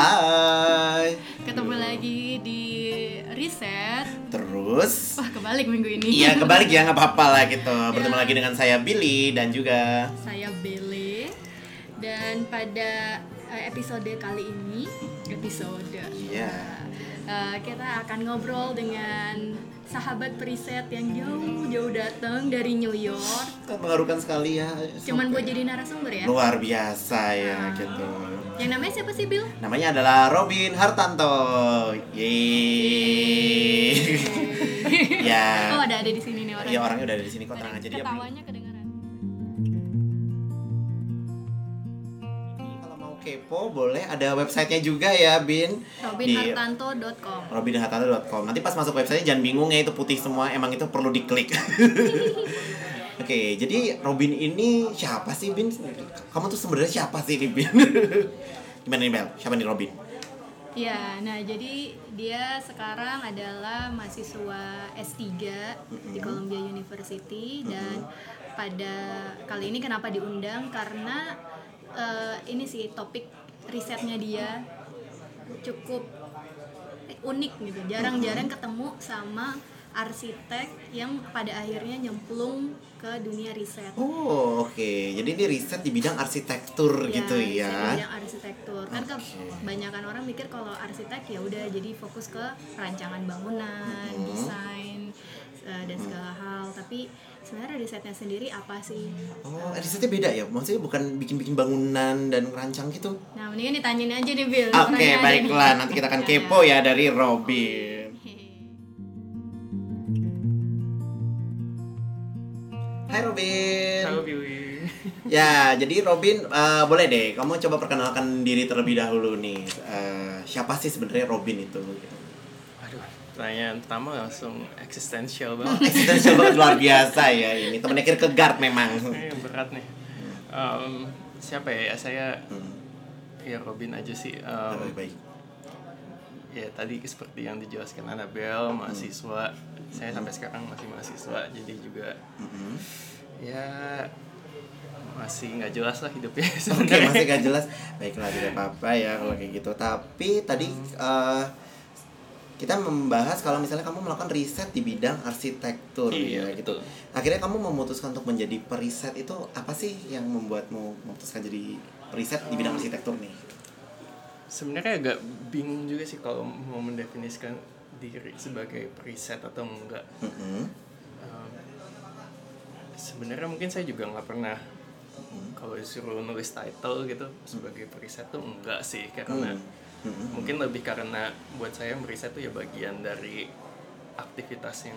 Hai. Ketemu lagi di Reset. Terus Wah, kebalik minggu ini. Iya kebalik ya nggak apa-apa lah gitu. Bertemu lagi dengan saya Billy dan juga Saya Bele. Dan pada eh, episode kali ini, episode Iya. eh, kita akan ngobrol dengan sahabat periset yang jauh-jauh datang dari New York. kan mengharukan sekali ya. Cuman buat jadi narasumber ya. luar biasa ya Ah. gitu. Yang namanya siapa sih, Bill? Namanya adalah Robin Hartanto. Yeay. ya. Oh, ada ada di sini nih orang. Iya orangnya udah ada di sini kok tenang aja dia. Ketawanya kedengeran. Kalau mau kepo boleh ada websitenya juga ya Bin. Robinhartanto.com robinhartanto.com nanti pas masuk website jangan bingung ya itu putih semua emang itu perlu diklik oke jadi Robin ini siapa sih Bin? Kamu tuh sebenarnya siapa sih nih Bin? Gimana nih Bel siapa nih Robin? Ya, nah jadi dia sekarang adalah mahasiswa S3 di Columbia University dan pada kali ini kenapa diundang? Karena eh, ini sih topik risetnya dia cukup unik gitu. Jarang-jarang ketemu sama arsitek yang pada akhirnya nyemplung ke dunia riset. oh oke. Jadi ini riset di bidang arsitektur gitu riset di ya? bidang arsitektur. Kan kebanyakan orang mikir kalau arsitek ya udah jadi fokus ke rancangan bangunan Mhm. desain eh, dan segala hal. Tapi sebenarnya risetnya sendiri apa sih? Oh risetnya beda ya? Maksudnya bukan bikin-bikin bangunan dan rancang gitu? Nah mendingan ditanyain aja deh Bill oke ada baiklah. Nanti kita akan Ya, kepo ya dari Robin Hai Robin Halo Billy. Ya, jadi Robin, eh, boleh deh, kamu coba perkenalkan diri terlebih dahulu nih. Eh, siapa sih sebenarnya Robin itu? Aduh, pertanyaan pertama langsung eksistensial banget. eksistensial banget luar biasa ya ini. Temennya Kierkegaard memang. Ini berat nih. Em, siapa ya? Saya Hmm, ya Robin aja sih. Em, baik, baik. Ya tadi seperti yang dijelaskan Anabel, mahasiswa. Saya sampai sekarang masih mahasiswa, jadi juga Mhm. ya masih nggak jelas lah hidupnya sebenarnya. masih gak jelas. Baiklah, tidak apa-apa ya kalau kayak gitu. Tapi tadi eh, kita membahas kalau misalnya kamu melakukan riset di bidang arsitektur Iya, ya gitu. betul. Akhirnya kamu memutuskan untuk menjadi periset itu apa sih yang membuatmu memutuskan jadi periset di bidang arsitektur nih? Sebenarnya agak bingung juga sih kalau mau mendefinisikan diri sebagai periset atau enggak. Mhm. Um, sebenarnya mungkin saya juga nggak pernah kalau disuruh nulis title gitu sebagai periset tuh enggak sih karena Hmm. Mhm. mungkin lebih karena buat saya meriset tuh ya bagian dari aktivitas yang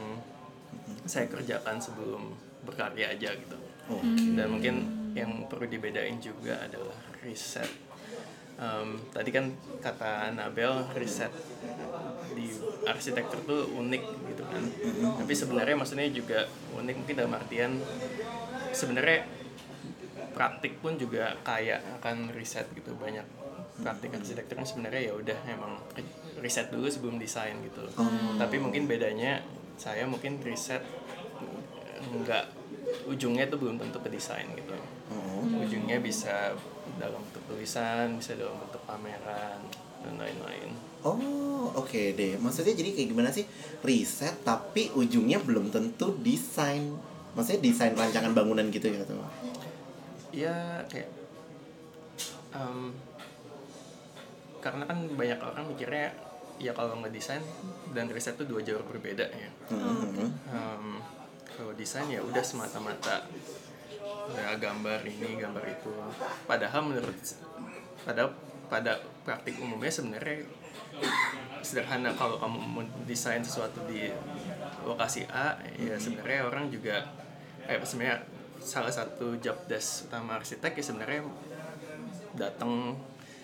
saya kerjakan sebelum berkarya aja gitu Oke. dan mungkin yang perlu dibedain juga adalah riset Em, tadi kan kata Nabel riset di arsitektur tuh unik gitu kan tapi sebenarnya maksudnya juga unik mungkin dalam artian sebenarnya praktik pun juga kaya akan riset gitu banyak praktik arsitektur yang sebenarnya ya udah emang riset dulu sebelum desain gitu Oh. tapi mungkin bedanya saya mungkin riset enggak ujungnya tuh belum tentu ke desain gitu Oh. ujungnya bisa dalam bentuk tulisan bisa dalam bentuk pameran dan lain-lain Oh, oke deh. Maksudnya jadi kayak gimana sih? Riset tapi ujungnya belum tentu desain. Maksudnya desain rancangan bangunan gitu ya tuh. ya kayak em, karena kan banyak orang mikirnya ya kalau ngedesain dan riset tuh dua jalur berbeda ya Mhm. Em, kalau desain ya udah semata-mata ya gambar ini gambar itu. Padahal menurut padahal pada praktik umumnya sebenarnya sederhana. Kalau kamu mendesain sesuatu di lokasi A ya sebenarnya orang juga eh sebenarnya salah satu job desk utama arsitek ya sebenarnya datang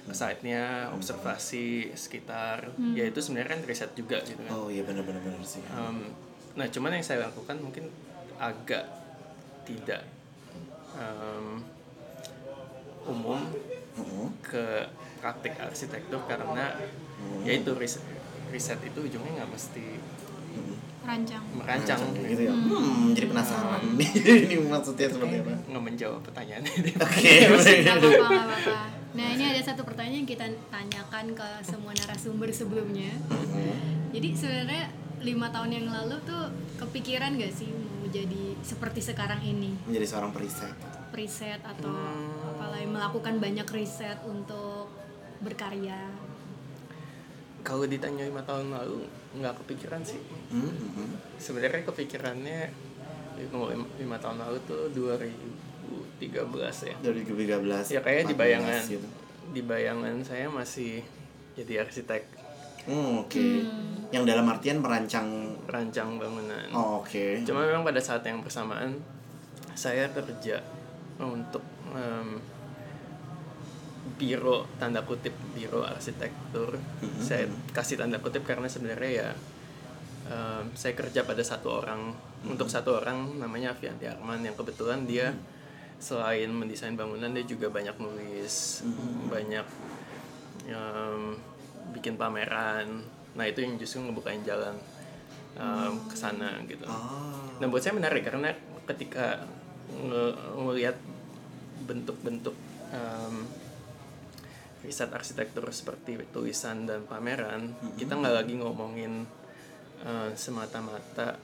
ke site-nya observasi sekitar. Ya itu sebenarnya kan riset juga gitu kan. Oh iya benar-benar benar sih. Um, nah, cuman yang saya lakukan mungkin agak tidak um, umum Mhm. ke praktik arsitektur karena yaitu riset, riset itu ujungnya nggak mesti rancang merancang Rancang gitu ya. Hmm, jadi penasaran nih ini maksudnya seperti apa? nggak menjawab pertanyaan Oke. Nah ini ada satu pertanyaan yang kita tanyakan ke semua narasumber sebelumnya. Mhm. Jadi sebenarnya lima tahun yang lalu tuh kepikiran gak sih mau jadi seperti sekarang ini menjadi seorang periset riset atau Hmm. apalagi melakukan banyak riset untuk berkarya. Kalau ditanya lima tahun lalu nggak kepikiran sih. Hmm, hmm. Sebenarnya kepikirannya lima, lima tahun lalu tuh 2013 ya. 2013 Ya kayak di 14 bayangan gitu. di bayangan saya masih jadi arsitek Hmm, oke yang dalam artian merancang perancang bangunan. oh, oke Cuma memang pada saat yang bersamaan saya kerja untuk em, biro tanda kutip biro arsitektur. Mhm. Saya kasih tanda kutip karena sebenarnya ya em, saya kerja pada satu orang untuk satu orang namanya Avianti Arman yang kebetulan dia selain mendesain bangunan dia juga banyak nulis, banyak em, bikin pameran. Nah itu yang justru ngebukain jalan em, ke sana gitu. ah Nah buat saya menarik karena ketika nge- ngelihat bentuk-bentuk em, riset arsitektur seperti tulisan dan pameran, kita nggak lagi ngomongin eh, semata-mata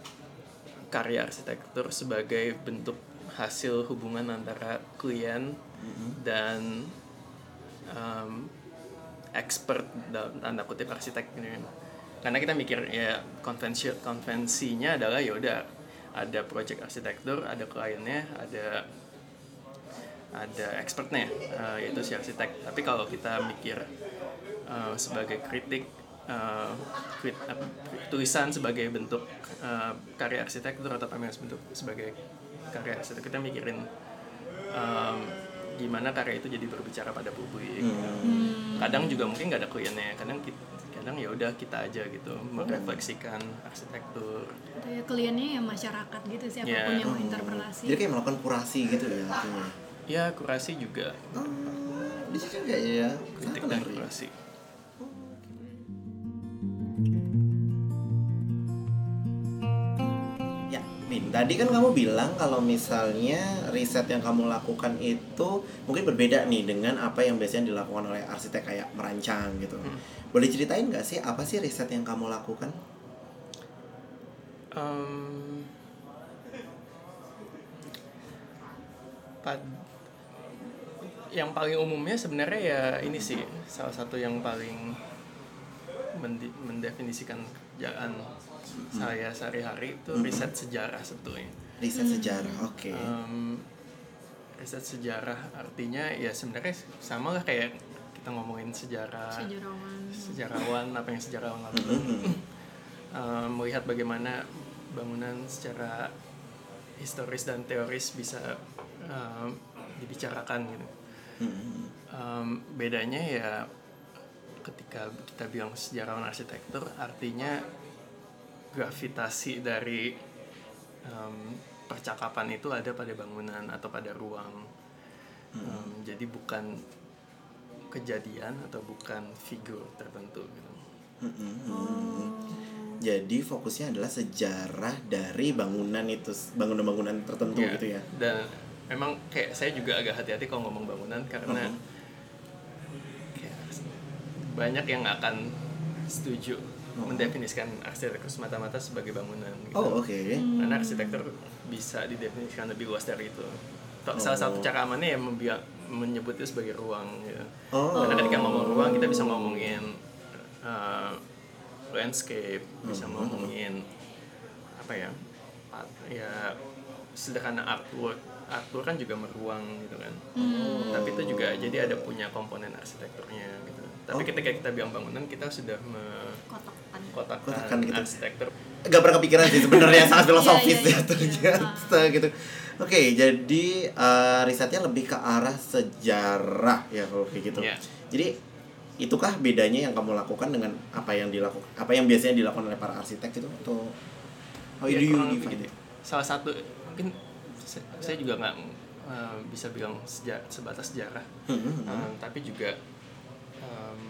karya arsitektur sebagai bentuk hasil hubungan antara klien dan em, expert dalam tanda kutip arsitek ini. Karena kita mikir ya konvensi konvensinya adalah ya udah ada project arsitektur ada kliennya ada ada expertnya eh, yaitu si arsitek. Tapi kalau kita mikir eh, sebagai kritik eh, krit- apa, tulisan sebagai bentuk eh, karya arsitektur atau pameran bentuk sebagai karya arsitektur kita mikirin em, gimana karya itu jadi berbicara pada publik. Hmm. kadang juga mungkin nggak ada kliennya. Kadang kita, kadang ya udah kita aja gitu merefleksikan arsitektur. Ya kliennya ya masyarakat gitu siapa pun Ya. yang mau interpelasi. jadi kayak melakukan kurasi gitu ya artinya ya kurasi juga oh, di situ juga ya kritik dan menarik. kurasi Ya, Bin, tadi kan kamu bilang kalau misalnya riset yang kamu lakukan itu mungkin berbeda nih dengan apa yang biasanya dilakukan oleh arsitek kayak merancang gitu. Hmm. Boleh ceritain nggak sih apa sih riset yang kamu lakukan? Em, pad- yang paling umumnya sebenarnya ya ini sih salah satu yang paling mendefinisikan kerjaan saya sehari-hari itu riset sejarah sebetulnya. Riset sejarah, oke. Em, riset sejarah artinya ya sebenarnya sama lah kayak kita ngomongin sejarah Sejarawan. sejarawan apa yang sejarawan lakukan Mhm. Eh, melihat bagaimana bangunan secara historis dan teoris bisa eh, dibicarakan gitu. Em, bedanya ya ketika kita bilang sejarawan arsitektur artinya gravitasi dari em, percakapan itu ada pada bangunan atau pada ruang. Em, jadi bukan kejadian atau bukan figur tertentu gitu. Mhm. Jadi fokusnya adalah sejarah dari bangunan itu, bangunan-bangunan tertentu Iya. gitu ya. Dan memang kayak saya juga agak hati-hati kalau ngomong bangunan karena Mhm. kayak banyak yang akan setuju mendefinisikan arsitektur semata-mata sebagai bangunan. Gitu. Oh, oke. Karena arsitektur bisa didefinisikan lebih luas dari itu. To- Salah satu Oh. cara amannya ya membia- menyebutnya sebagai ruang. Gitu. Oh. Karena ketika ngomong ruang kita bisa ngomongin uh, landscape, bisa Mhm. ngomongin apa ya, ya sederhana artwork. Artwork kan juga meruang gitu kan. Tapi itu juga jadi ada punya komponen arsitekturnya gitu. Tapi Oh. ketika kita bilang bangunan kita sudah Kotak-kotak. mengkotakkan Kotakkan gitu. arsitektur. Gak pernah kepikiran sih sebenarnya sangat filosofis Iya, iya, ya iya. ternyata gitu. Oke, jadi eh, risetnya lebih ke arah sejarah ya kalau kayak gitu. Iya. Jadi itukah bedanya yang kamu lakukan dengan apa yang dilakukan apa yang biasanya dilakukan oleh para arsitek itu atau how Ya, do you kurang lebih define gitu. it? Salah satu mungkin saya, saya juga nggak eh, bisa bilang seja, sebatas sejarah, Hmm. Eh, tapi juga em,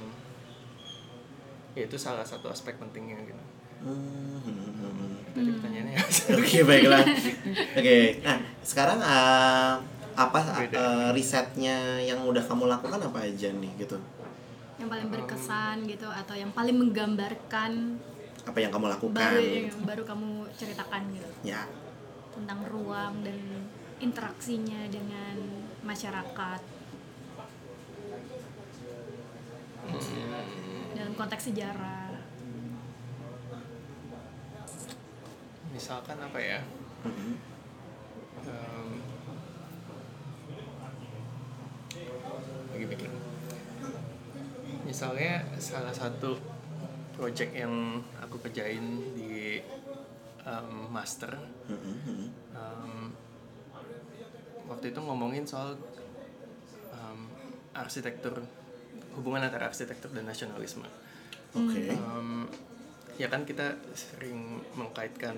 ya itu salah satu aspek pentingnya gitu. Hmm. Tadi pertanyaannya Oke baiklah. Oke, nah sekarang uh, apa Beda. eh, risetnya yang udah kamu lakukan apa aja nih gitu yang paling berkesan gitu atau yang paling menggambarkan apa yang kamu lakukan baru yang baru kamu ceritakan gitu ya tentang ruang dan interaksinya dengan masyarakat. Dalam konteks sejarah. Misalkan apa ya. Em, lagi mikir. Misalnya salah satu project yang aku kerjain di em, master. Em, waktu itu ngomongin soal em, arsitektur hubungan antara arsitektur dan nasionalisme. Oke. Um, ya kan kita sering mengkaitkan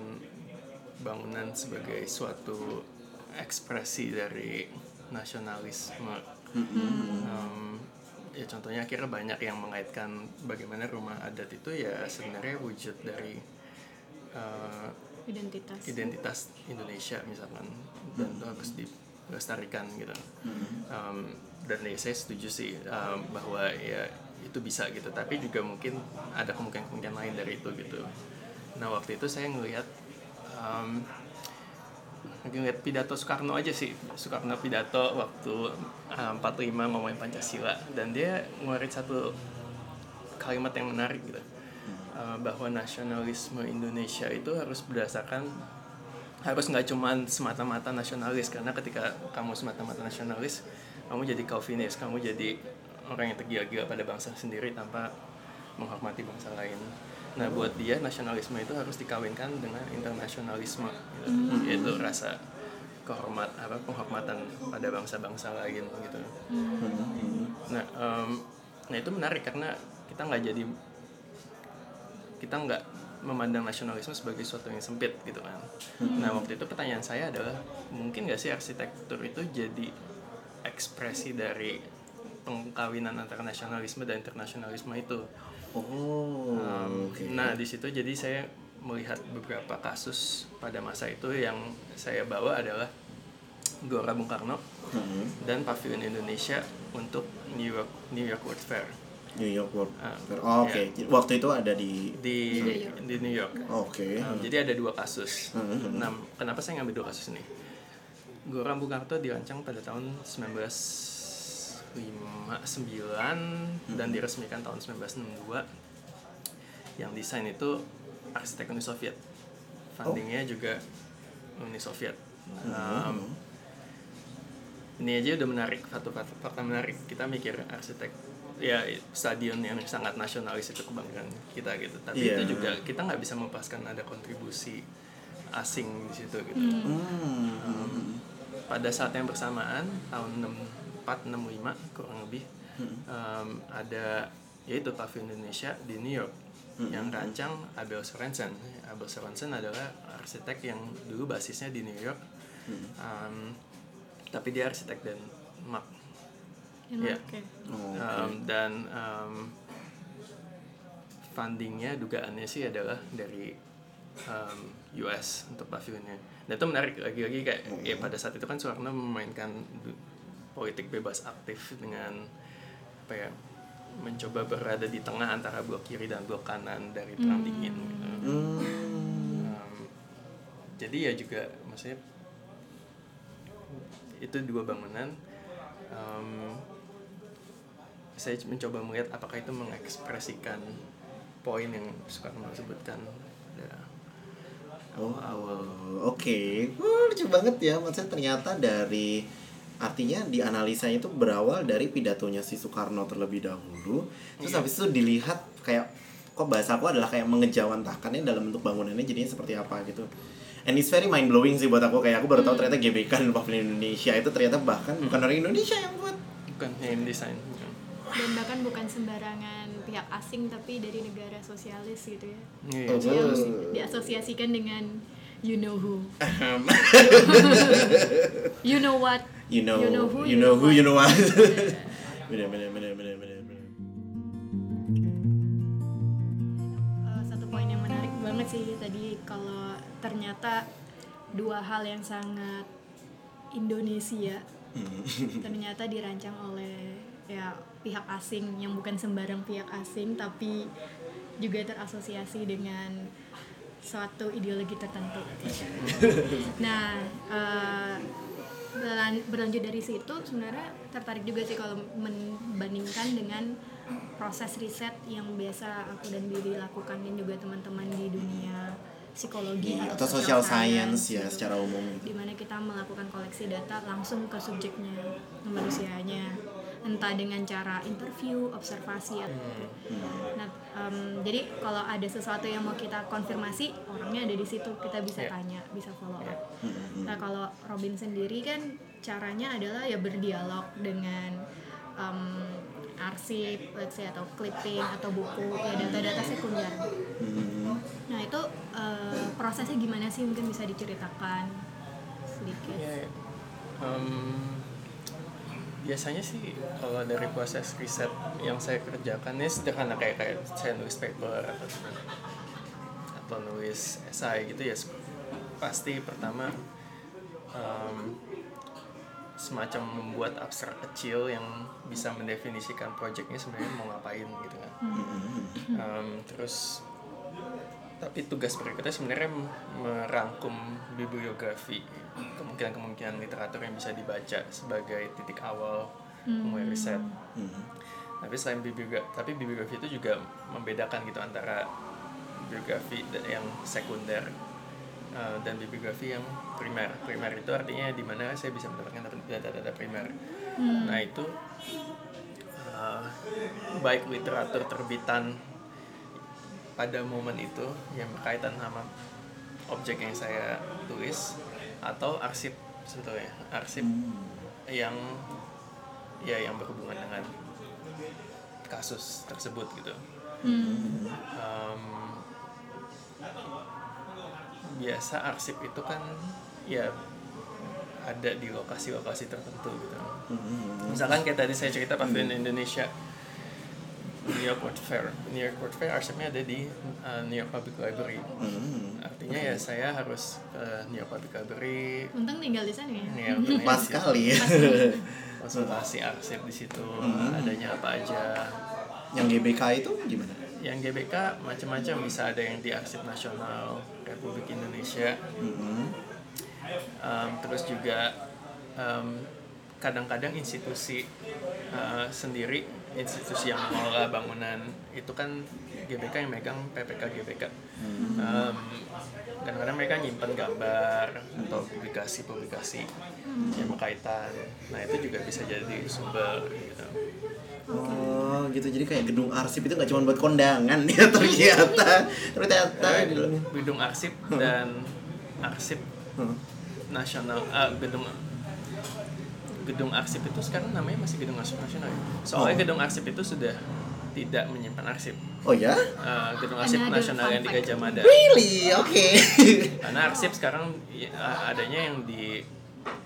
bangunan sebagai suatu ekspresi dari nasionalisme. Um, ya contohnya akhirnya banyak yang mengaitkan bagaimana rumah adat itu ya sebenarnya wujud dari uh, identitas. identitas Indonesia misalkan dan itu harus dilestarikan gitu. Um, dan ya saya setuju sih um, bahwa ya itu bisa gitu. Tapi juga mungkin ada kemungkinan-kemungkinan lain dari itu gitu. Nah waktu itu saya ngelihat um, ngeliat pidato Soekarno aja sih. Soekarno pidato waktu um, 45 ngomongin Pancasila. Dan dia ngeluarin satu kalimat yang menarik gitu Uh, bahwa nasionalisme Indonesia itu harus berdasarkan harus nggak cuman semata-mata nasionalis. Karena ketika kamu semata-mata nasionalis kamu jadi Calvinis kamu jadi orang yang tergila-gila pada bangsa sendiri tanpa menghormati bangsa lain. Nah buat dia nasionalisme itu harus dikawinkan dengan internasionalisme gitu. yaitu rasa kehormat apa penghormatan pada bangsa-bangsa lain gitu. Nah em, nah itu menarik karena kita nggak jadi kita nggak memandang nasionalisme sebagai sesuatu yang sempit gitu kan. Nah waktu itu pertanyaan saya adalah mungkin nggak sih arsitektur itu jadi ekspresi dari pengkawinan antara nasionalisme dan internasionalisme itu. oh Um, oke Nah di situ jadi saya melihat beberapa kasus pada masa itu yang saya bawa adalah Gelora Bung Karno Mhm. dan Pavilion Indonesia untuk New York New York World Fair New York World Ah, Fair. oh, oke ya. waktu itu ada di di New York. di New York. oke Um, jadi ada dua kasus. Hmm. Nah, kenapa saya ngambil dua kasus ini? Gelora Bung Karno dirancang pada tahun 1959 dan diresmikan tahun 1962. Yang desain itu arsitek Uni Soviet. Fundingnya juga Uni Soviet. Um, ini aja udah menarik satu fakta menarik kita mikir arsitek ya stadion yang sangat nasionalis itu kebanggaan kita gitu. Tapi Iya. itu juga kita nggak bisa melepaskan ada kontribusi asing di situ gitu. Hmm. pada saat yang bersamaan tahun 64 65 kurang lebih um, ada yaitu Pavilion Indonesia di New York. Yang rancang Abel Sorensen. Abel Sorensen adalah arsitek yang dulu basisnya di New York. Um, tapi dia arsitek dan mak Yang Iya. oke. Oh, Um, dan um, fundingnya dugaannya sih adalah dari um, US untuk pavilionnya dan itu menarik lagi-lagi kayak ya pada saat itu kan Soekarno memainkan politik bebas aktif dengan apa ya mencoba berada di tengah antara blok kiri dan blok kanan dari perang dingin gitu. Hmm. Um, jadi ya juga maksudnya itu dua bangunan um, saya mencoba melihat apakah itu mengekspresikan poin yang Soekarno sebutkan pada Oh, awal oke. Wah, lucu banget ya. Maksudnya ternyata dari artinya di analisanya itu berawal dari pidatonya si Soekarno terlebih dahulu. Terus Iya. habis itu dilihat kayak kok bahasa aku adalah kayak mengejawantahkannya dalam bentuk bangunannya jadinya seperti apa gitu. And it's very mind blowing sih buat aku kayak aku baru tahu ternyata GBK dan Pavilion Indonesia itu ternyata bahkan bukan orang Indonesia yang buat. bukan design bukan. Dan bahkan bukan sembarangan pihak asing tapi dari negara sosialis gitu ya. Iya, Oh, Yang diasosiasikan dengan you know who. you know what. You know, You know who, you know who, what. you know what. Yeah. bener, bener, bener, bener. Eh, satu poin yang menarik banget sih tadi kalau ternyata dua hal yang sangat Indonesia ternyata dirancang oleh ya pihak asing yang bukan sembarang pihak asing tapi juga terasosiasi dengan suatu ideologi tertentu. Nah, berlan- berlanjut dari situ sebenarnya tertarik juga sih kalau membandingkan dengan proses riset yang biasa aku dan Bibi lakukan dan juga teman-teman di dunia psikologi Iya, atau social science ya gitu secara umum. di mana kita melakukan koleksi data langsung ke subjeknya, ke manusianya, entah dengan cara interview, observasi atau Nah, em, jadi kalau ada sesuatu yang mau kita konfirmasi, orangnya ada di situ, kita bisa Iya. tanya, bisa follow Iya. up. Nah, kalau Robin sendiri kan caranya adalah ya berdialog dengan em, arsip, let's say atau clipping atau buku, ya data-data sekunder. Nah itu eh, prosesnya gimana sih mungkin bisa diceritakan sedikit? Ya, em, biasanya sih kalau dari proses riset yang saya kerjakan ini sederhana kayak kayak saya nulis paper atau atau nulis esai gitu ya pasti pertama em, semacam membuat abstrak kecil yang bisa mendefinisikan proyeknya sebenarnya mau ngapain gitu kan. Em, terus tapi tugas berikutnya sebenarnya merangkum bibliografi kemungkinan-kemungkinan literatur yang bisa dibaca sebagai titik awal mulai riset. Tapi selain bibliografi, tapi bibliografi itu juga membedakan gitu antara biografi da- yang sekunder uh, dan bibliografi yang primer. Primer itu artinya di mana saya bisa mendapatkan data-data primer. Nah itu uh, baik literatur terbitan pada momen itu yang berkaitan sama objek yang saya tulis atau arsip sebetulnya arsip yang ya yang berhubungan dengan kasus tersebut gitu. Em, biasa arsip itu kan ya ada di lokasi-lokasi tertentu gitu. Misalkan kayak tadi saya cerita pavilion Indonesia New York World Fair. New York World Fair arsipnya ada di uh, New York Public Library. Artinya ya saya harus ke New York Public Library. Untung tinggal di sana ya. bener, Pas ya. konsultasi arsip di situ adanya apa aja. Yang GBK itu gimana? yang GBK macam-macam bisa ada yang di arsip nasional Republik Indonesia. Um, terus juga um, kadang-kadang institusi uh, sendiri institusi yang mengelola bangunan itu kan GBK yang megang PPK GBK. Um, kadang-kadang mereka nyimpen gambar atau publikasi-publikasi yang berkaitan. Nah itu juga bisa jadi sumber gitu. Oh gitu. Jadi kayak gedung arsip itu nggak cuma buat kondangan ya ternyata ternyata di dalamnya. gedung arsip dan arsip nasional ah, gedung gedung arsip itu sekarang namanya masih gedung arsip nasional ya? soalnya Oh. gedung arsip itu sudah tidak menyimpan arsip Oh ya? Ah, gedung arsip Another nasional yang di. Gajah Mada Really? Oke. karena arsip sekarang ya, adanya yang di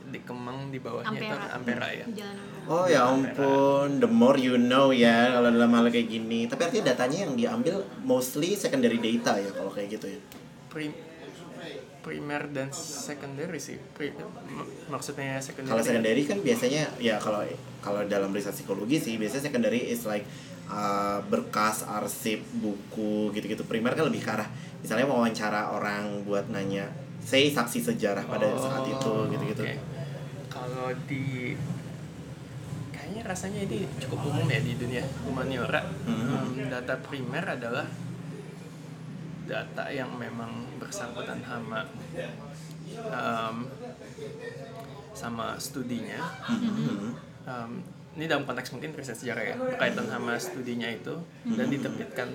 di Kemang di bawahnya itu Ampera. Ampera ya Ampera. Oh ya ampun, the more you know ya kalau dalam hal kayak gini. Tapi artinya datanya yang diambil mostly secondary data ya kalau kayak gitu ya. Prim, primer dan secondary sih Pri- mak- maksudnya secondary Kalau secondary kan biasanya ya kalau kalau dalam riset psikologi sih biasanya secondary is like uh, berkas arsip buku gitu-gitu. Primer kan lebih ke arah misalnya wawancara orang buat nanya say saksi sejarah pada Oh, saat itu gitu-gitu. oke. Kalau di kayaknya rasanya ini cukup umum ya di dunia humaniora. Hmm. Um, data primer adalah data yang memang bersangkutan sama um, sama studinya. Hmm. Um, ini dalam konteks mungkin riset sejarah ya berkaitan sama studinya itu dan diterbitkan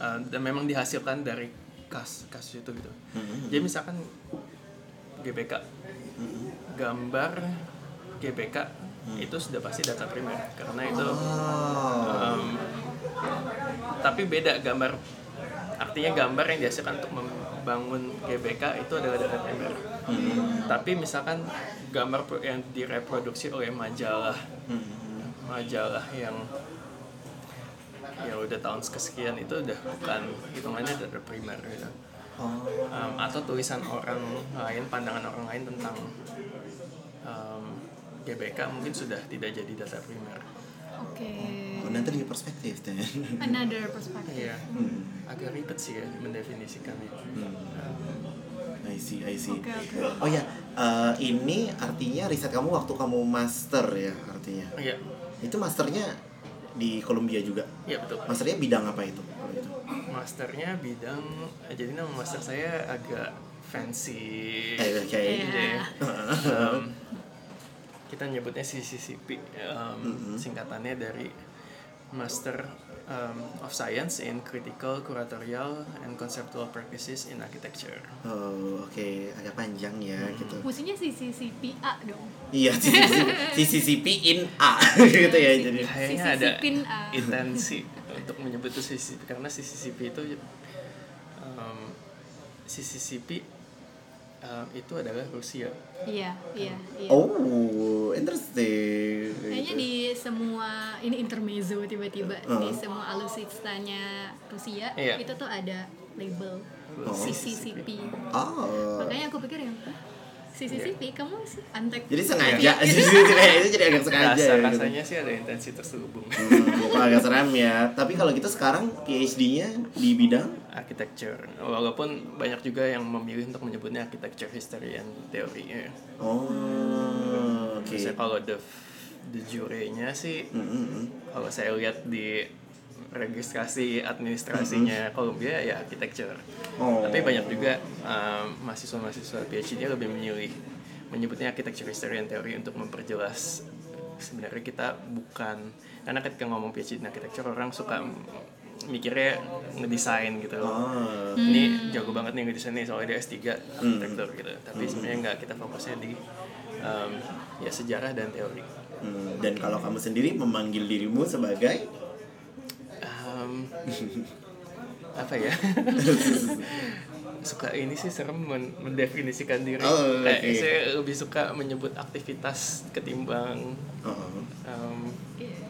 uh, dan memang dihasilkan dari kas kasus itu gitu. Jadi misalkan GBK gambar GBK itu sudah pasti data primer karena itu Oh. um, tapi beda gambar artinya gambar yang dihasilkan untuk membangun GBK itu adalah data primer tapi misalkan gambar yang direproduksi oleh majalah majalah yang ya udah tahun kesekian itu udah bukan hitungannya data primer gitu Oh. Um, atau tulisan orang lain pandangan orang lain tentang um, GBK mungkin sudah tidak jadi data primer Oke. Oh, nanti di perspektif. Another perspective. iya Hmm. Agak ribet sih ya mendefinisikannya Hmm. I see, I see. Oke, oke. Oh ya, eh, ini artinya riset kamu waktu kamu master ya artinya. iya Itu masternya di Columbia juga. iya betul Masternya bidang apa itu? itu? masternya bidang jadi nama master saya agak fancy Eh, oke. gitu ya. Iya. Um, kita nyebutnya CCCP um, Mm-hmm. singkatannya dari Master um, of Science in Critical, Curatorial, and Conceptual Practices in Architecture. Oh, oke, agak panjang ya gitu. Fungsinya CCCPA dong. Iya, CCCP in A gitu ya jadi. Kayaknya ada A. intensi untuk menyebut itu CCCP karena CCCP itu um, CCCP um, itu adalah Rusia. Iya, iya, iya. Oh, interesting. Kayaknya di semua ini intermezzo tiba-tiba Uh. di semua alutsistanya Rusia Iya. itu tuh ada label Oh. CCCP. Oh. Makanya aku pikir yang "Hah, CCCP kamu sih antek. Jadi sengaja itu jadi agak sengaja. Rasa ya, gitu. rasanya sih ada intensi terselubung. Hmm, kok agak seram ya. Tapi kalau gitu sekarang PhD-nya di bidang architecture walaupun banyak juga yang memilih untuk menyebutnya architecture history and theory ya. Oh, oke. Ya kalau the the jure-nya sih hmm, hmm. kalau saya lihat di registrasi administrasinya Columbia ya architecture. Oh. Tapi banyak juga um, mahasiswa-mahasiswa PhD lebih memilih menyebutnya architecture history and theory untuk memperjelas sebenarnya kita bukan karena ketika ngomong PhD in architecture orang suka mikirnya ngedesain gitu loh. Oh. Ini jago banget nih ngedesain nih soalnya dia S3 arsitektur gitu. Tapi sebenarnya nggak kita fokusnya di um, ya sejarah dan teori. Hmm, dan kalau kamu sendiri memanggil dirimu sebagai apa ya? suka ini sih serem men- mendefinisikan diri. Oh, Kayak oke. saya lebih suka menyebut aktivitas ketimbang um,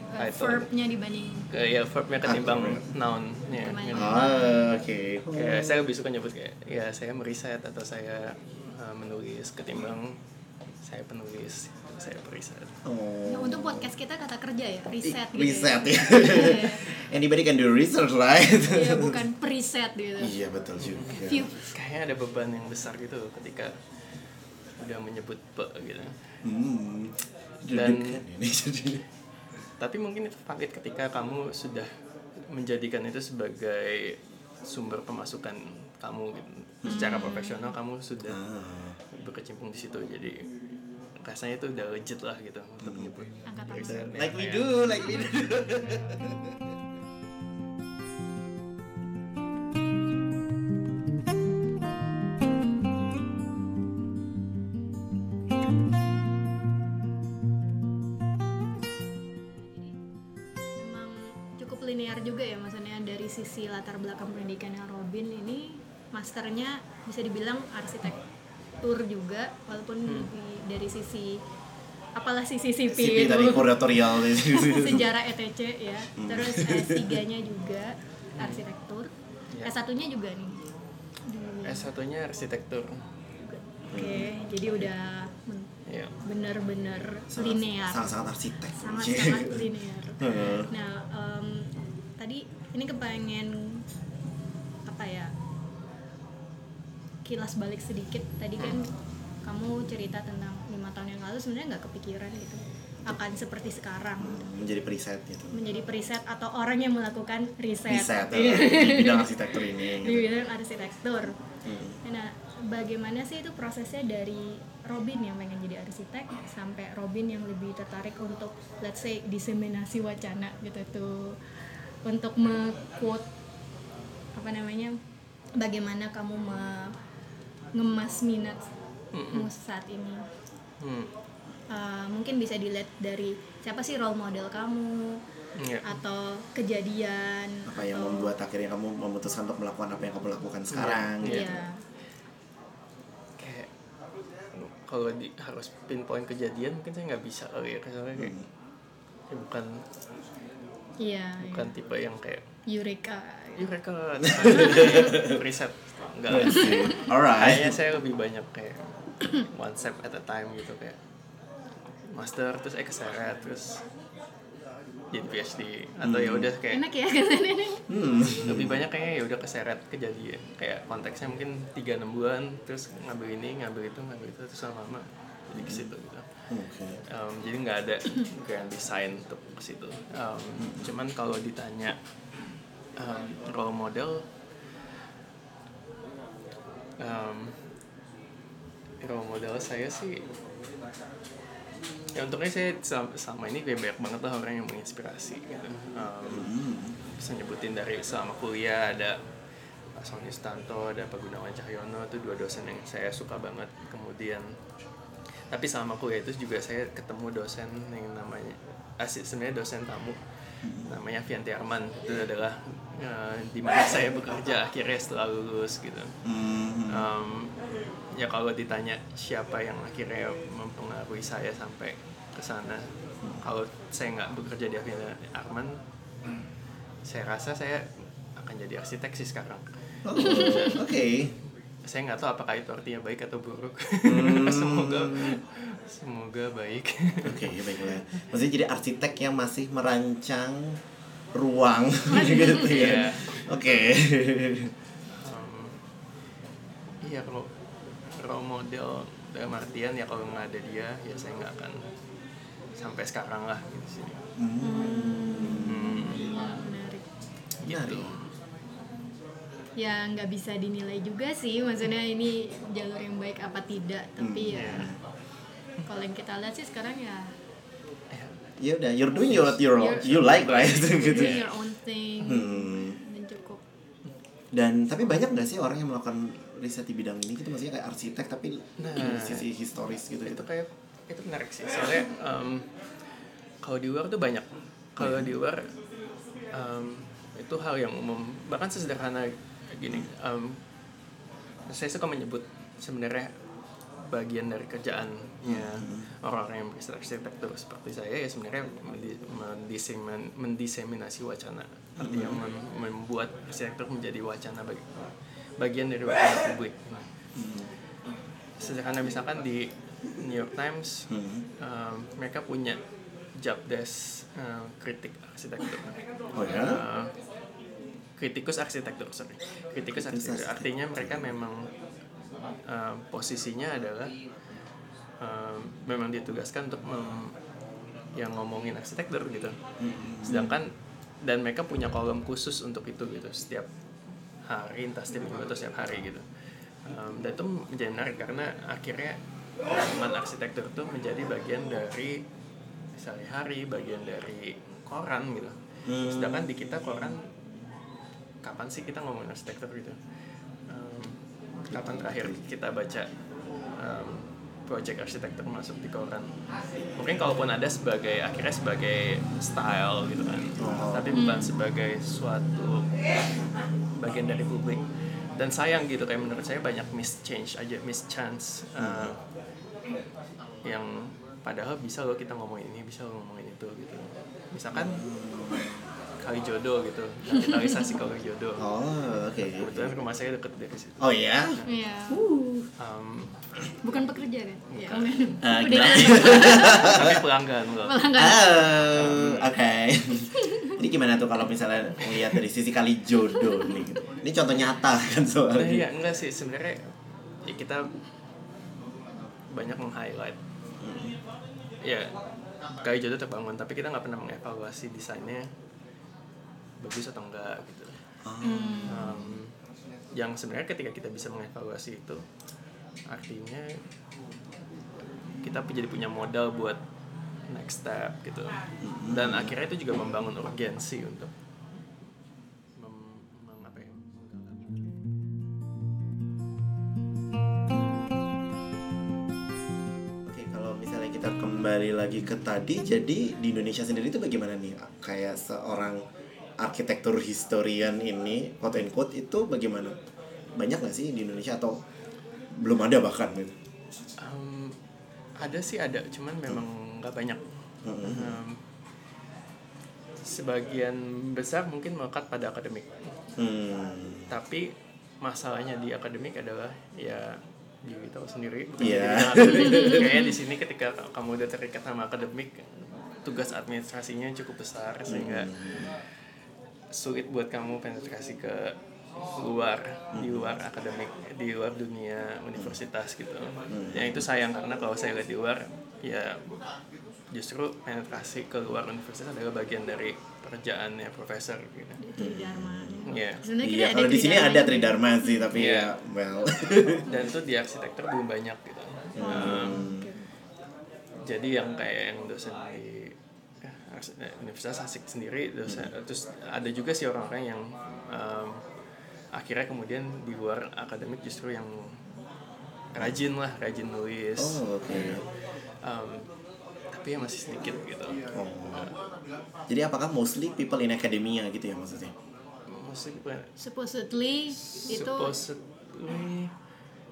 Uh, Title. verbnya dibanding ke ya verbnya ketimbang Ah, nounnya. Gitu. oh, oke. Kayak saya lebih suka nyebut kayak ya saya meriset atau saya uh, menulis ketimbang saya penulis, saya periset. Oh. Nah, untuk podcast kita kata kerja ya, riset gitu. Riset ya. Iya. Anybody can do research, right? Iya, bukan preset gitu. Iya betul juga. View. Kayaknya ada beban yang besar gitu ketika udah menyebut pe gitu. Hmm. Dan- ini jadi. Tapi mungkin itu valid ketika kamu sudah menjadikan itu sebagai sumber pemasukan kamu gitu. Secara profesional kamu sudah Ah. berkecimpung di situ. Jadi rasanya itu udah legit lah gitu untuk riset. tangan. Like we do, like we do. Memang cukup linear juga ya maksudnya dari sisi latar belakang pendidikannya Robin ini masternya bisa dibilang arsitektur juga walaupun di- dari sisi apalah sisi CP sipil. tadi itu kuratorial. Sejarah ETC ya. Terus S3-nya juga arsitektur. Ya. S1-nya juga nih. Di- S1-nya arsitektur. oke jadi udah Ya. bener-bener linear. Sangat-sangat arsitek. sangat-sangat linear. Nah, em, tadi ini kepengen apa ya? Kilas balik sedikit. Tadi kan kamu cerita tentang lima tahun yang lalu sebenarnya nggak kepikiran gitu akan seperti sekarang gitu. Menjadi periset gitu. menjadi periset atau orang yang melakukan riset, Riset eh, di bidang arsitektur ini. di Gitu. bidang arsitektur. Hmm. Nah, bagaimana sih itu prosesnya dari Robin yang pengen jadi arsitek sampai Robin yang lebih tertarik untuk let's say diseminasi wacana gitu tuh untuk me-quote apa namanya bagaimana kamu me- ngemas minatmu saat ini Hmm. Uh, mungkin bisa dilihat dari siapa sih role model kamu Ya. atau kejadian Apa yang atau membuat akhirnya kamu memutuskan untuk melakukan apa yang kamu lakukan sekarang? Iya. gitu. Iya. kayak kalau di harus pinpoint kejadian mungkin saya nggak bisa kali ya soalnya kayak Hmm. ya bukan Iya, bukan tipe yang kayak Eureka. yuk mereka riset enggak I see. Alright. kayaknya saya lebih banyak kayak one step at a time gitu kayak master terus eh keseret terus jadi PhD atau ya udah kayak enak ya Hmm. lebih banyak kayaknya ya udah keseret kejadian kayak konteksnya mungkin tiga enam bulan terus ngambil ini ngambil itu ngambil itu terus lama-lama jadi ke situ gitu Oke. Um, jadi nggak ada grand design untuk ke situ Um, cuman kalau ditanya um, role model um, role model saya sih ya untungnya saya selama ini kayak banyak banget lah orang yang menginspirasi gitu. Um, bisa nyebutin dari selama kuliah ada Pak Sony Stanto ada Pak Gunawan Cahyono itu dua dosen yang saya suka banget kemudian. Tapi selama kuliah itu juga saya ketemu dosen yang namanya asli sebenarnya dosen tamu namanya Vianti Arman itu adalah uh, di mana saya bekerja akhirnya setelah lulus gitu. Um, ya kalau ditanya siapa yang akhirnya mempengaruhi saya sampai ke sana kalau saya nggak bekerja di Aviana Arman saya rasa saya akan jadi arsitek sih sekarang Oh, Oke. saya nggak tahu apakah itu artinya baik atau buruk Hmm. semoga semoga baik Oke, baiklah. Maksudnya jadi arsitek yang masih merancang ruang gitu ya. Iya. Oke. Um, iya kalau role model dalam artian ya kalau nggak ada dia ya saya nggak akan sampai sekarang lah gitu sih Hmm, menarik gitu ya nggak bisa dinilai juga sih maksudnya ini jalur yang baik apa tidak tapi ya kalau yang kita lihat sih sekarang ya Ya udah, you're doing what you You're- you like right gitu. doing your own thing Hmm. dan cukup Dan tapi banyak nggak sih orang yang melakukan riset di bidang ini gitu maksudnya kayak arsitek tapi Nah. di sisi historis gitu itu gitu. kayak itu menarik sih soalnya um, kalau di luar tuh banyak kalau di luar um, itu hal yang umum bahkan sesederhana gini um, saya suka menyebut sebenarnya bagian dari kerjaannya orang-orang yang beristirahat arsitektur seperti saya ya sebenarnya mendi- mendisemin- mendiseminasi wacana. Artinya mem- membuat arsitektur menjadi wacana bagi, bagian dari wacana publik. Sederhana misalkan di New York Times Hmm. um, mereka punya job desk uh, kritik arsitektur. Oh ya? Uh, kritikus arsitektur sorry. Kritikus arsitektur. Artinya mereka memang uh, posisinya adalah um, memang ditugaskan untuk mem- yang ngomongin arsitektur gitu. Sedangkan dan mereka punya kolom khusus untuk itu gitu setiap hari entah setiap minggu atau setiap hari gitu. Um, dan itu menjadi menarik karena akhirnya teman arsitektur itu menjadi bagian dari sehari-hari bagian dari koran gitu. Hmm. sedangkan di kita koran kapan sih kita ngomongin arsitektur gitu kapan terakhir kita baca um, project arsitektur masuk di koran. Mungkin kalaupun ada sebagai akhirnya sebagai style gitu kan. Oh. tapi bukan sebagai suatu bagian dari publik. Dan sayang gitu kayak menurut saya banyak miss change aja miss chance uh, yang padahal bisa loh kita ngomongin ini bisa loh ngomongin itu gitu. Misalkan kali jodoh gitu kapitalisasi kali jodoh Oh, oke. kebetulan rumah saya deket dari situ Oh ya? Iya. Um, bukan pekerja kan ya Ah, udah gimana? tapi pelanggan loh pelanggan Oh, oke. Ini gimana tuh kalau misalnya melihat dari sisi kali jodoh nih? Ini contoh nyata kan Nah, soalnya. iya enggak sih sebenarnya ya kita banyak meng-highlight ya kali jodoh terbangun tapi kita nggak pernah mengevaluasi desainnya bagus atau enggak gitu. Um, yang sebenarnya ketika kita bisa mengevaluasi itu artinya kita jadi punya modal buat next step gitu. Dan akhirnya itu juga membangun urgensi untuk mem- mem- apa ya, Oke, kalau misalnya kita kembali lagi ke tadi, jadi di Indonesia sendiri itu bagaimana nih? Kayak seorang arsitektur historian ini, quote and quote, itu bagaimana? Banyak nggak sih di Indonesia atau belum ada bahkan gitu? Um, ada sih ada, cuman memang nggak banyak. Um, sebagian besar mungkin melekat pada akademik, Hmm. tapi masalahnya di akademik adalah ya diri tahu sendiri bukan Iya. kayaknya di sini ketika kamu udah terikat sama akademik tugas administrasinya cukup besar sehingga sulit buat kamu penetrasi ke luar di luar akademik di luar dunia universitas gitu yang itu sayang karena kalau saya lihat di luar ya justru penetrasi ke luar universitas adalah bagian dari pekerjaannya profesor gitu Tridharma. Iya. Sebenarnya kita Iya, kalau di sini ada. Tridharma sih, tapi Iya. ya well. dan itu di arsitektur belum banyak gitu Um, jadi yang kayak yang dosen di Universitas Asik sendiri dosen terus ada juga sih orang-orang yang um, akhirnya kemudian di luar akademik justru yang rajin lah rajin nulis Oh, oke. Um, tapi ya masih sedikit gitu Oh. Jadi apakah mostly people in academia gitu ya maksudnya? bukan Supposedly itu supposedly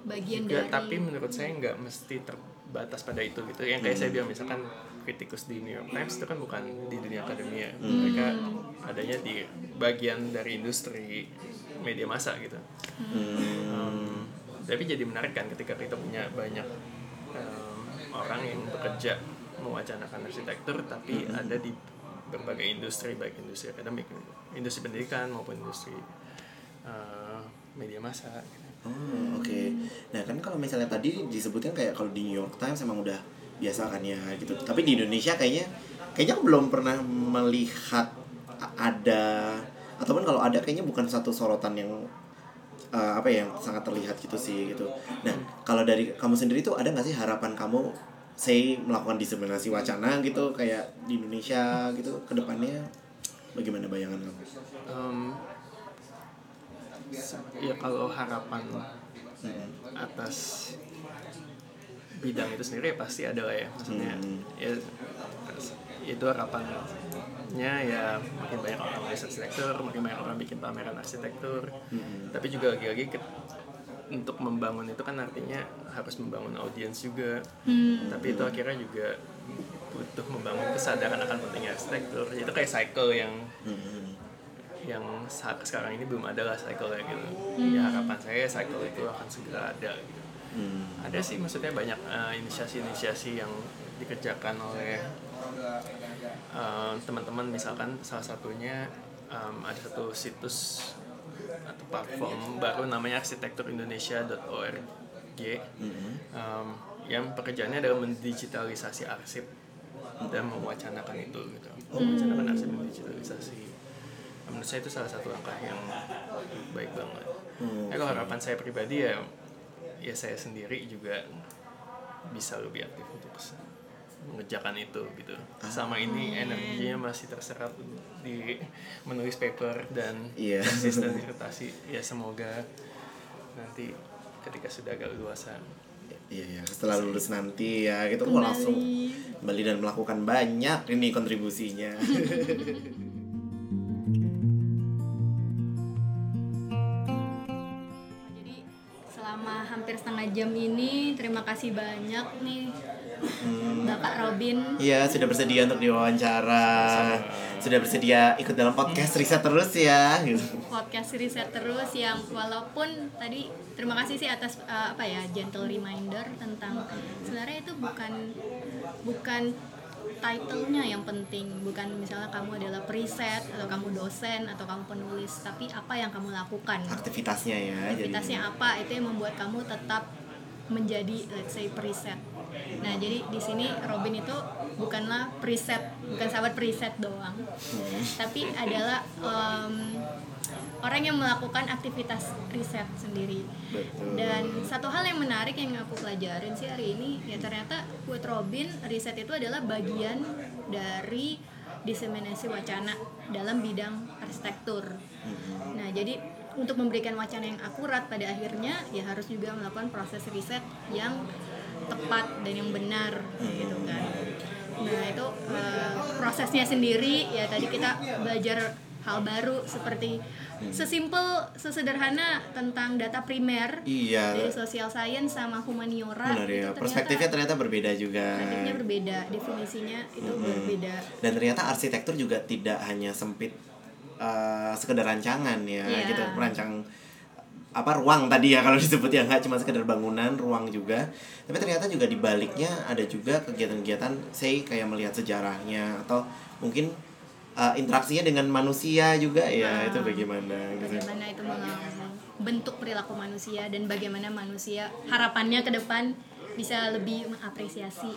bagian juga dari tapi menurut saya nggak mesti terbatas pada itu gitu yang kayak saya bilang misalkan kritikus di New York Times itu kan bukan di dunia akademia. Mereka adanya di bagian dari industri media massa gitu. Um, tapi jadi menarik kan ketika kita punya banyak um, orang yang bekerja mewacanakan arsitektur tapi ada di berbagai industri baik industri akademik industri pendidikan maupun industri uh, media massa gitu. Oh, oke. Nah, kan kalau misalnya tadi disebutkan kayak kalau di New York Times emang udah biasa kan ya gitu. Tapi di Indonesia kayaknya kayaknya aku belum pernah melihat ada ataupun kalau ada kayaknya bukan satu sorotan yang eh, apa ya yang sangat terlihat gitu sih gitu. Nah, kalau dari kamu sendiri tuh ada nggak sih harapan kamu say melakukan diseminasi wacana gitu kayak di Indonesia gitu ke depannya bagaimana bayangan kamu? Um, ya kalau harapan atas bidang itu sendiri ya pasti ada lah ya. Maksudnya Hmm. ya itu harapannya ya makin banyak orang riset arsitektur makin banyak orang bikin pameran arsitektur. Tapi juga lagi-lagi ke- untuk membangun itu kan artinya harus membangun audiens juga. Tapi itu akhirnya juga butuh membangun kesadaran akan pentingnya arsitektur. Itu kayak cycle yang yang saat sekarang ini belum ada lah cycle nya gitu ya harapan saya cycle itu akan segera ada gitu Hmm. ada sih maksudnya banyak eh, inisiasi-inisiasi yang dikerjakan oleh eh, teman-teman. Misalkan salah satunya em, ada satu situs atau platform baru namanya arsitekturindonesia.org em, yang pekerjaannya adalah mendigitalisasi arsip dan mewacanakan itu gitu. Mewacanakan arsip mendigitalisasi menurut saya itu salah satu langkah yang baik banget. Hmm, Ya, kalau harapan saya pribadi ya ya saya sendiri juga bisa lebih aktif untuk mengerjakan itu gitu. Sama ini energinya masih terserap di menulis paper dan tesis dan disertasi. Ya semoga nanti ketika sudah agak luasa Iya ya, setelah lulus nanti ya gitu mau langsung kembali dan melakukan banyak ini kontribusinya. jam ini. Terima kasih banyak nih Bapak Robin. Iya, sudah bersedia untuk diwawancara. Sudah bersedia ikut dalam podcast riset terus ya gitu. podcast riset terus yang walaupun tadi terima kasih sih atas uh, apa ya gentle reminder tentang sebenarnya itu bukan bukan title-nya yang penting. Bukan misalnya kamu adalah periset atau kamu dosen atau kamu penulis. Tapi apa yang kamu lakukan? Aktivitasnya ya. aktivitasnya apa? Itu yang membuat kamu tetap menjadi let's say preset. Nah, jadi di sini Robin itu bukanlah preset, bukan sahabat preset doang. Tapi adalah em, orang yang melakukan aktivitas riset sendiri. Betul. Dan satu hal yang menarik yang aku pelajarin sih hari ini ya ternyata buat Robin riset itu adalah bagian dari diseminasi wacana dalam bidang arsitektur. Nah, jadi untuk memberikan wacana yang akurat pada akhirnya ya harus juga melakukan proses riset yang tepat dan yang benar gitu kan. Nah, itu eh, prosesnya sendiri ya tadi kita belajar hal baru seperti sesimpel sesederhana tentang data primer Iya. dari social science sama humaniora Benar ya. ternyata Perspektifnya ternyata berbeda juga. perspektifnya berbeda, definisinya itu berbeda. Dan ternyata arsitektur juga tidak hanya sempit eh, sekedar rancangan ya Iya. gitu, merancang apa ruang tadi ya kalau disebut ya nggak cuma sekedar bangunan ruang juga tapi ternyata juga di baliknya ada juga kegiatan-kegiatan say kayak melihat sejarahnya atau mungkin uh, interaksinya dengan manusia juga ya Ah. itu bagaimana gitu bagaimana itu bentuk perilaku manusia dan bagaimana manusia harapannya ke depan bisa lebih mengapresiasi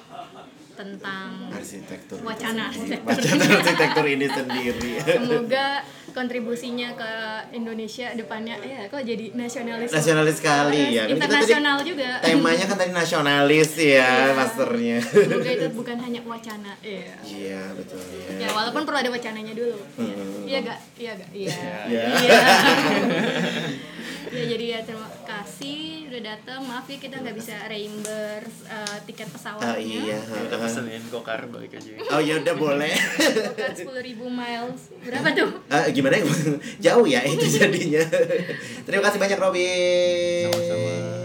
tentang arsitektur. Wacana arsitektur. wacana arsitektur ini sendiri. Semoga kontribusinya ke Indonesia depannya ya kok jadi nasionalis? Nasionalis sekali ya. Kan internasional juga. temanya kan tadi nasionalis ya Iya. masternya. Semoga itu bukan hanya wacana iya. Iya betul ya ya walaupun perlu ada wacananya dulu. Iya. Hmm. iya gak? Iya gak? Iya. Ya. iya ya jadi ya terima kasih udah datang maaf ya kita nggak bisa reimburse uh, tiket pesawatnya. Oh iya. Ya udah pesenin gokar balik aja oh ya udah boleh. Sepuluh ribu miles. Berapa tuh? Ah, gimana ya? jauh ya itu jadinya. Terima kasih banyak Robin. Sama-sama.